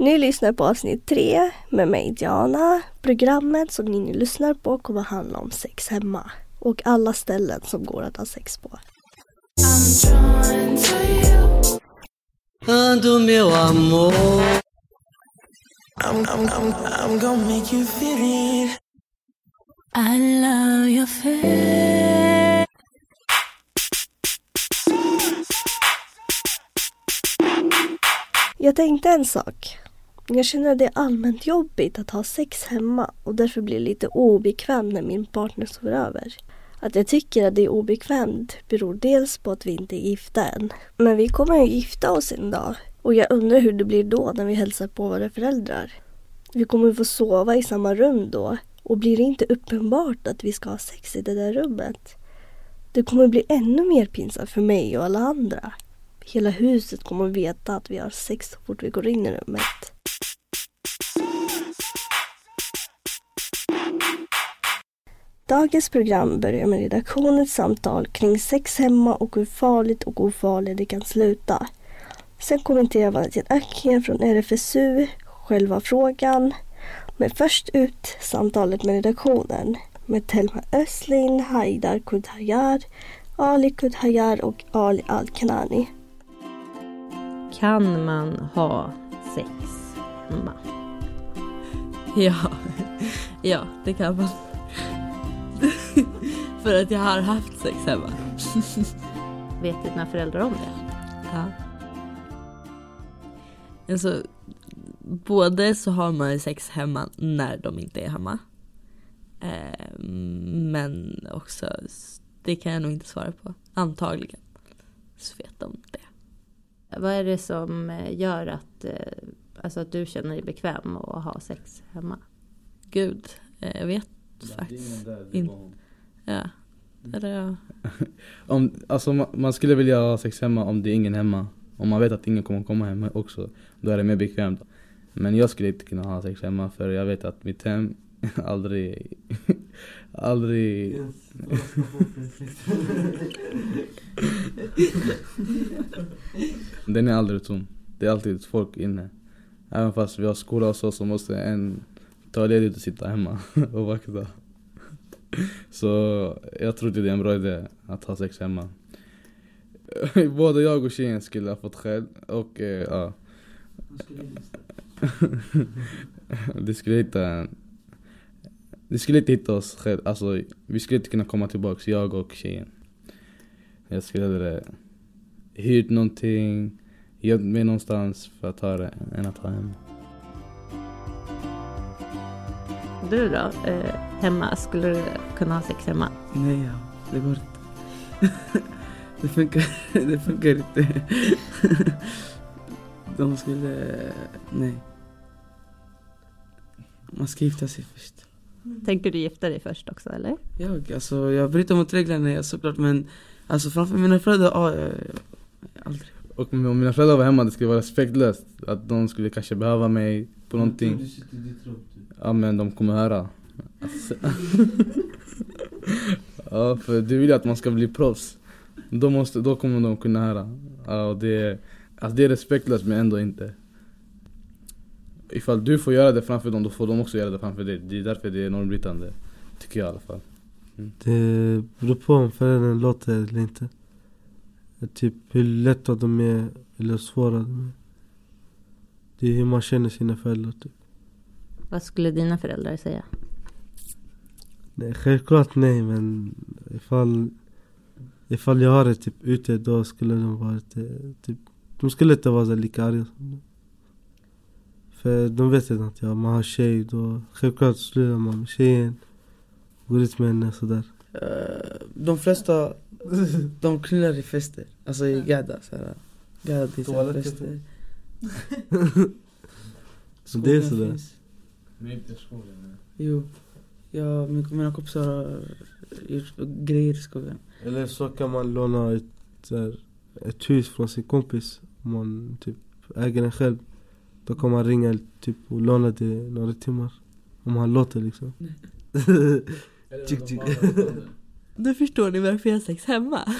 Ni lyssnar på avsnitt tre med mig Diana. Programmet som ni nu lyssnar på kommer handla om sex hemma och alla ställen som går att ha sex på. do meu amor. I'm, I'm, I'm, I'm gonna make you feel it. I love your face. Jag tänkte en sak. Jag känner att det är allmänt jobbigt att ha sex hemma och därför blir det lite obekväm när min partner sover över. Att jag tycker att det är obekvämt beror dels på att vi inte är gifta än. Men vi kommer ju gifta oss en dag. Och jag undrar hur det blir då när vi hälsar på våra föräldrar. Vi kommer få sova i samma rum då. Och blir det inte uppenbart att vi ska ha sex i det där rummet? Det kommer bli ännu mer pinsamt för mig och alla andra. Hela huset kommer veta att vi har sex så fort vi går in i rummet. Dagens program börjar med redaktionens samtal kring sex hemma och hur farligt och ofarligt det kan sluta. Sen kommenterar Valentin Akien från RFSU själva frågan. Men först ut samtalet med redaktionen med Telma Östlin, Haidar Kudhayar, Ali Kudhayar och Ali Al-Kanani. Kan man ha sex hemma? Ja, ja det kan man. För att jag har haft sex hemma. Vet dina föräldrar om det? Ja. Alltså, både så har man sex hemma när de inte är hemma. Eh, men också, det kan jag nog inte svara på. Antagligen så vet de det. Vad är det som eh, gör att, eh, alltså att du känner dig bekväm att ha sex hemma? Gud, jag vet faktiskt inte. Ja. Eller ja. om, alltså man, man skulle vilja ha sex hemma om det är ingen hemma. Om man vet att ingen kommer komma hem också. Då är det mer bekvämt. Men jag skulle inte kunna ha sex hemma för jag vet att mitt hem aldrig... aldrig... Den är aldrig tom. Det är alltid folk inne. Även fast vi har skola och så, så måste en ta ledigt och sitta hemma och vakta. Så jag tror det är en bra idé att ha sex hemma. Både jag och tjejen skulle ha fått skäll och eh, ja. det skulle hitta Det skulle inte hitta oss själv, alltså vi skulle inte kunna komma tillbaks, jag och tjejen. Jag skulle hellre hyrt någonting, gömt mig någonstans för att ha det än att ha hemma. Du då? Eh, hemma, skulle du kunna ha sex hemma? Nej, ja, det går inte. det, funkar, det funkar inte. De skulle... Nej. Man ska gifta sig först. Tänker du gifta dig först också eller? Jag, alltså, jag bryter mot reglerna såklart men alltså framför mina föräldrar, ja, jag, jag, aldrig. Och om mina föräldrar var hemma, det skulle vara respektlöst. Att de skulle kanske behöva mig på någonting. Ja men de kommer höra. Alltså. ja för du vill ju att man ska bli proffs. Då, måste, då kommer de kunna höra. Ja, och det, alltså det är respektlöst men ändå inte. Ifall du får göra det framför dem, då får de också göra det framför dig. Det är därför det är normbrytande. Tycker jag i alla fall. Mm. Det beror på om föräldern låter eller inte. Typ hur lätta de är eller svåra de är. Det är hur man känner sina föräldrar typ. Vad skulle dina föräldrar säga? Nej, självklart nej men ifall, ifall jag har det typ ute då skulle de varit typ De skulle inte vara lika arga som det. För de vet redan att jag, man har tjej då självklart slutar man med tjejen Går ut med henne sådär uh, De flesta de knullar i fester, alltså i gadda såhär Gadda fester Det är sådär Men inte skogen? Jo. Ja, mina kompisar har gjort grejer i skogen. Eller så kan man låna ett, här, ett hus från sin kompis. Om man typ äger den själv. Då kan man ringa typ och låna det några timmar. Om han låter liksom. tjuk. Nu förstår ni varför jag har sex hemma.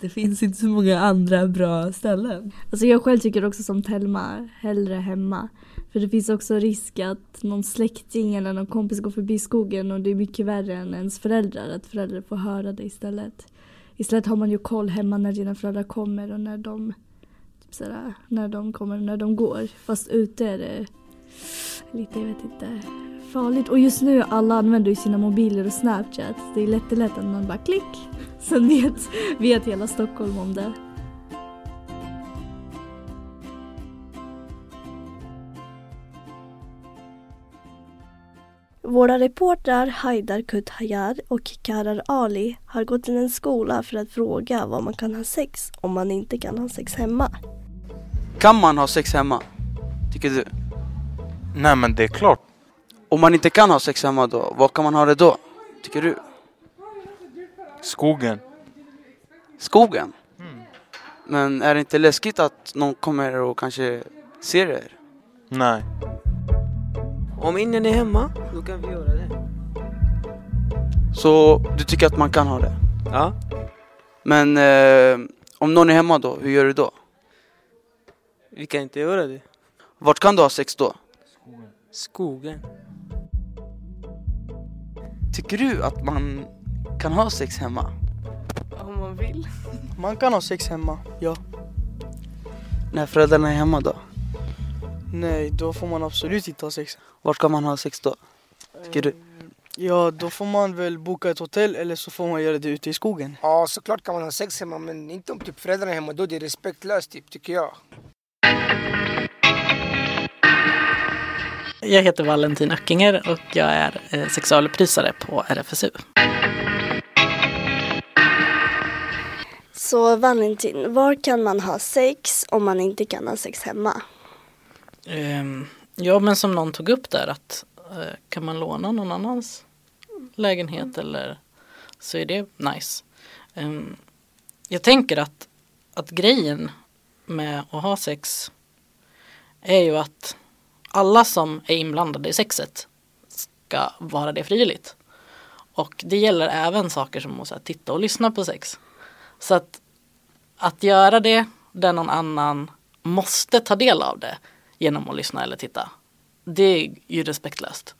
Det finns inte så många andra bra ställen. Alltså jag själv tycker också som Telma, hellre hemma. För det finns också risk att någon släkting eller någon kompis går förbi skogen och det är mycket värre än ens föräldrar. Att föräldrar får höra det istället. Istället har man ju koll hemma när dina föräldrar kommer och när de, typ sådär, när de kommer och när de går. Fast ute är det lite, jag vet inte, farligt. Och just nu alla använder ju sina mobiler och Snapchat. Det är lätt lätt att man bara klick. Sen vet, vet hela Stockholm om det. Våra reportrar Haidar Kuthayar och Karar Ali har gått till en skola för att fråga var man kan ha sex om man inte kan ha sex hemma. Kan man ha sex hemma? Tycker du? Nej men det är klart. Om man inte kan ha sex hemma då, var kan man ha det då? Tycker du? Skogen. Skogen? Men är det inte läskigt att någon kommer och kanske ser er? Nej. Om ingen är hemma, då kan vi göra det. Så du tycker att man kan ha det? Ja. Men eh, om någon är hemma då, hur gör du då? Vi kan inte göra det. Vart kan du ha sex då? Skogen. Tycker du att man kan ha sex hemma? Om man vill. Man kan ha sex hemma, ja. När föräldrarna är hemma då? Nej, då får man absolut inte ha sex. Vart kan man ha sex då? Tycker du? Ja, då får man väl boka ett hotell eller så får man göra det ute i skogen. Ja, såklart kan man ha sex hemma men inte om typ föräldrarna är hemma. Då är det respektlöst typ, tycker jag. Jag heter Valentin Öckinger och jag är eh, sexualupplysare på RFSU. Så Valentin, var kan man ha sex om man inte kan ha sex hemma? Ehm, ja, men som någon tog upp där att eh, kan man låna någon annans lägenhet eller så är det nice. Ehm, jag tänker att, att grejen med att ha sex är ju att alla som är inblandade i sexet ska vara det frivilligt. Och det gäller även saker som att titta och lyssna på sex. Så att, att göra det där någon annan måste ta del av det genom att lyssna eller titta. Det är ju respektlöst.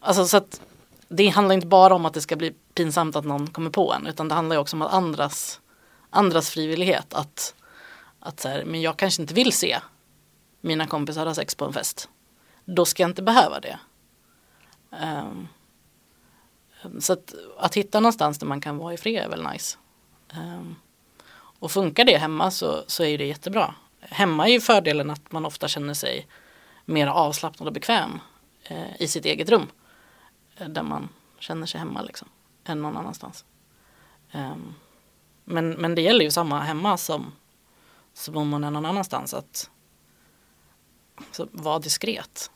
Alltså så att det handlar inte bara om att det ska bli pinsamt att någon kommer på en utan det handlar ju också om att andras, andras frivillighet. Att, att så här, men jag kanske inte vill se mina kompisar har sex på en fest. Då ska jag inte behöva det. Um, så att, att hitta någonstans där man kan vara i fred är väl nice. Um, och funkar det hemma så, så är det jättebra. Hemma är ju fördelen att man ofta känner sig mer avslappnad och bekväm eh, i sitt eget rum. Eh, där man känner sig hemma liksom, än någon annanstans. Um, men, men det gäller ju samma hemma som, som om man är någon annanstans. Att så var diskret.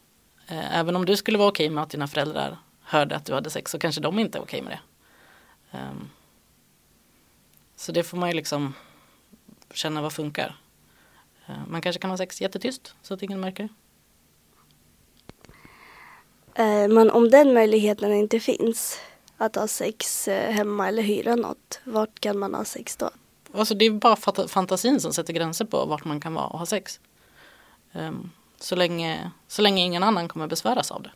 Eh, även om du skulle vara okej med att dina föräldrar hörde att du hade sex så kanske de inte är okej med det. Um, så det får man ju liksom känna vad funkar. Uh, man kanske kan ha sex jättetyst så att ingen märker det. Eh, men om den möjligheten inte finns, att ha sex eh, hemma eller hyra något, vart kan man ha sex då? Alltså det är bara fantasin som sätter gränser på vart man kan vara och ha sex. Um, så, länge, så länge ingen annan kommer besväras av det.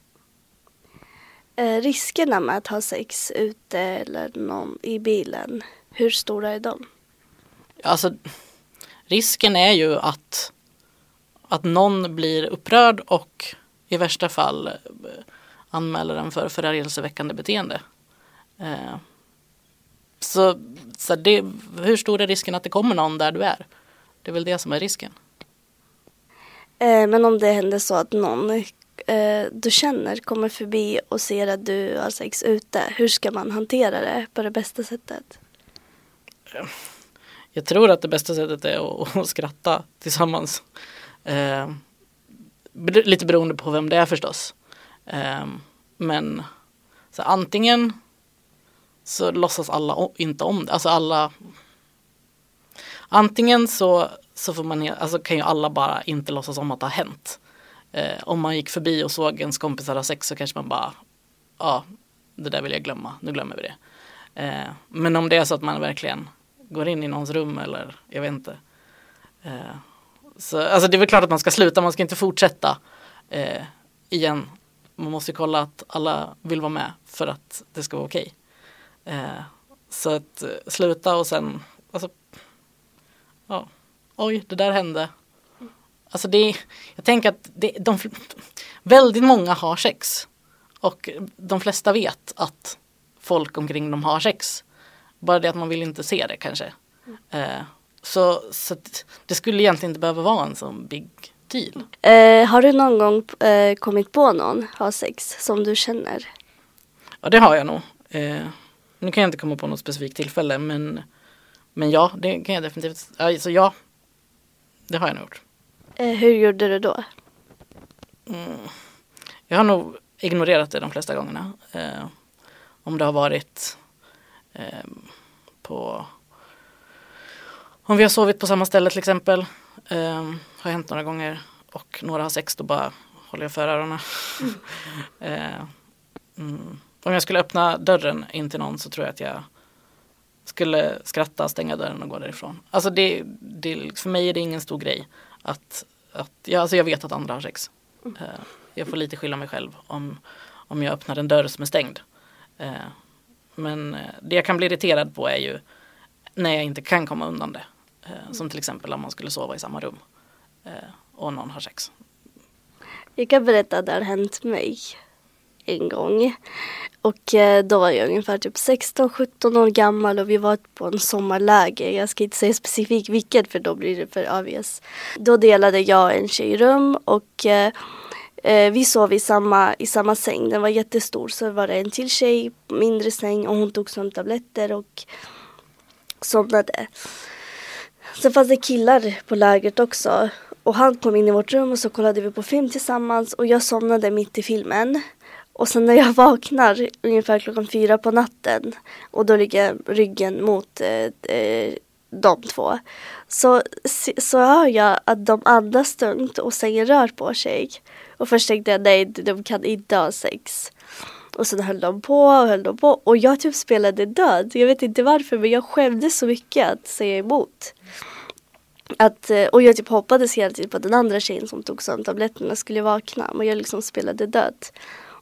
Eh, riskerna med att ha sex ute eller någon i bilen, hur stora är de? Alltså risken är ju att, att någon blir upprörd och i värsta fall eh, anmäler den för förargelseväckande beteende. Eh, så så det, hur stor är risken att det kommer någon där du är? Det är väl det som är risken. Eh, men om det händer så att någon eh, du känner kommer förbi och ser att du har sex ute, hur ska man hantera det på det bästa sättet? Eh, jag tror att det bästa sättet är att, skratta tillsammans. Lite beroende på vem det är förstås. Men så antingen så låtsas alla inte om det. Alltså alla Antingen så, så får man, alltså kan ju alla bara inte låtsas om att det har hänt. Eh, om man gick förbi och såg ens kompisar ha sex så kanske man bara Ja, det där vill jag glömma, nu glömmer vi det. Eh, men om det är så att man verkligen går in i någons rum eller jag vet inte. Eh, så, alltså det är väl klart att man ska sluta, man ska inte fortsätta eh, igen. Man måste kolla att alla vill vara med för att det ska vara okej. Eh, så att eh, sluta och sen, alltså, ja, oj, det där hände. Alltså det, jag tänker att det, de, väldigt många har sex. Och de flesta vet att folk omkring dem har sex. Bara det att man vill inte se det kanske. Eh, så så det skulle egentligen inte behöva vara en sån big deal. Eh, har du någon gång eh, kommit på någon ha sex som du känner? Ja det har jag nog. Eh, nu kan jag inte komma på något specifikt tillfälle men, men ja, det kan jag definitivt. Alltså ja, det har jag nog gjort. Eh, hur gjorde du då? Mm. Jag har nog ignorerat det de flesta gångerna. Eh, om det har varit eh, på om vi har sovit på samma ställe till exempel. Eh, har hänt några gånger och några har sex då bara håller jag för öronen. eh, mm. Om jag skulle öppna dörren in till någon så tror jag att jag skulle skratta, stänga dörren och gå därifrån. Alltså det, det, för mig är det ingen stor grej att, att jag, alltså jag vet att andra har sex. Eh, jag får lite skylla mig själv om, om jag öppnar en dörr som är stängd. Eh, men eh, det jag kan bli irriterad på är ju när jag inte kan komma undan det. Eh, som till exempel om man skulle sova i samma rum och någon har sex. Jag kan berätta att det har hänt mig en gång. Och eh, då var jag ungefär typ 16-17 år gammal och vi var på en sommarläger. Jag ska inte säga specifikt vilket för då blir det för obvious. Då delade jag och en tjej rum och eh, eh, vi sov i samma, i samma säng. Den var jättestor så var det en till tjej, mindre säng och hon tog sömntabletter och somnade. Sen fanns det killar på lägret också. Och han kom in i vårt rum och så kollade vi på film tillsammans och jag somnade mitt i filmen. Och sen när jag vaknar ungefär klockan fyra på natten och då ligger jag ryggen mot eh, eh, de två. Så, så hör jag att de andas tungt och sängen rör på sig. Och först tänkte jag nej, de kan inte ha sex. Och sen höll de på och höll de på och jag typ spelade död. Jag vet inte varför men jag skämdes så mycket att säga emot. Att, eh, och jag typ hoppades hela tiden på att den andra tjejen som tog sömntabletterna skulle vakna. Men jag liksom spelade död.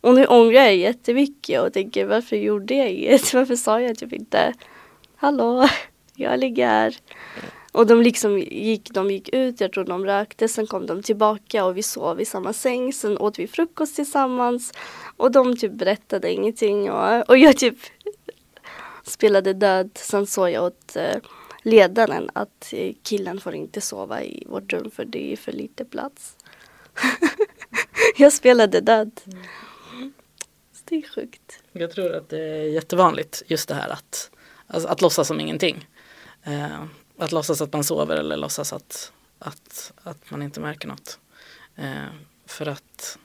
Och nu ångrar jag jättemycket och tänker varför gjorde jag inget? Varför sa jag typ inte Hallå, jag ligger här. Och de liksom gick, de gick ut, jag tror de rökte, sen kom de tillbaka och vi sov i samma säng. Sen åt vi frukost tillsammans och de typ berättade ingenting och, och jag typ spelade död. Sen såg jag åt eh, ledaren att eh, killen får inte sova i vårt rum för det är för lite plats. jag spelade död. Mm. Det är sjukt. Jag tror att det är jättevanligt just det här att, alltså, att låtsas som ingenting. Eh, att låtsas att man sover eller låtsas att, att, att man inte märker något. Eh, för att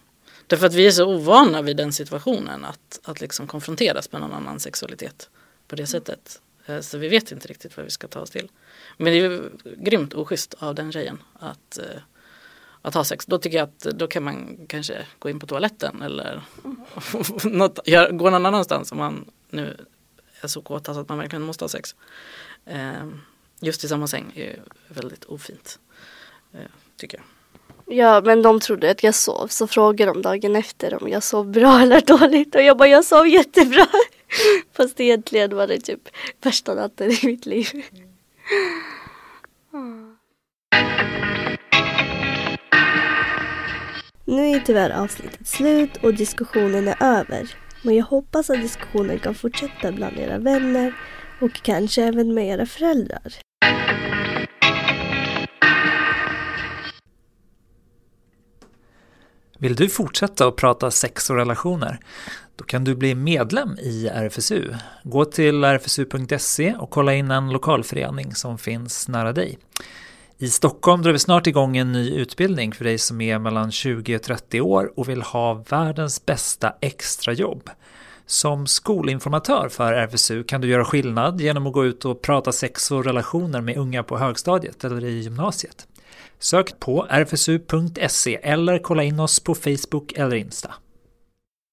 Därför att vi är så ovana vid den situationen att, att liksom konfronteras med någon annans sexualitet på det sättet. Eh, så vi vet inte riktigt vad vi ska ta oss till. Men det är ju grymt oschysst av den tjejen att, eh, att ha sex. Då tycker jag att då kan man kanske gå in på toaletten eller något, gå någon annanstans om man nu är så kåt att man verkligen måste ha sex. Eh, just i samma säng är väldigt ofint. Tycker jag. Ja men de trodde att jag sov så frågade de dagen efter om jag sov bra eller dåligt och jag bara jag sov jättebra. Fast egentligen var det typ värsta natten i mitt liv. Nu är tyvärr avsnittet slut och diskussionen är över. Men jag hoppas att diskussionen kan fortsätta bland era vänner och kanske även med era föräldrar. Vill du fortsätta att prata sex och relationer? Då kan du bli medlem i RFSU. Gå till rfsu.se och kolla in en lokalförening som finns nära dig. I Stockholm drar vi snart igång en ny utbildning för dig som är mellan 20 och 30 år och vill ha världens bästa extrajobb. Som skolinformatör för RFSU kan du göra skillnad genom att gå ut och prata sex och relationer med unga på högstadiet eller i gymnasiet. Sök på rfsu.se eller kolla in oss på Facebook eller Insta.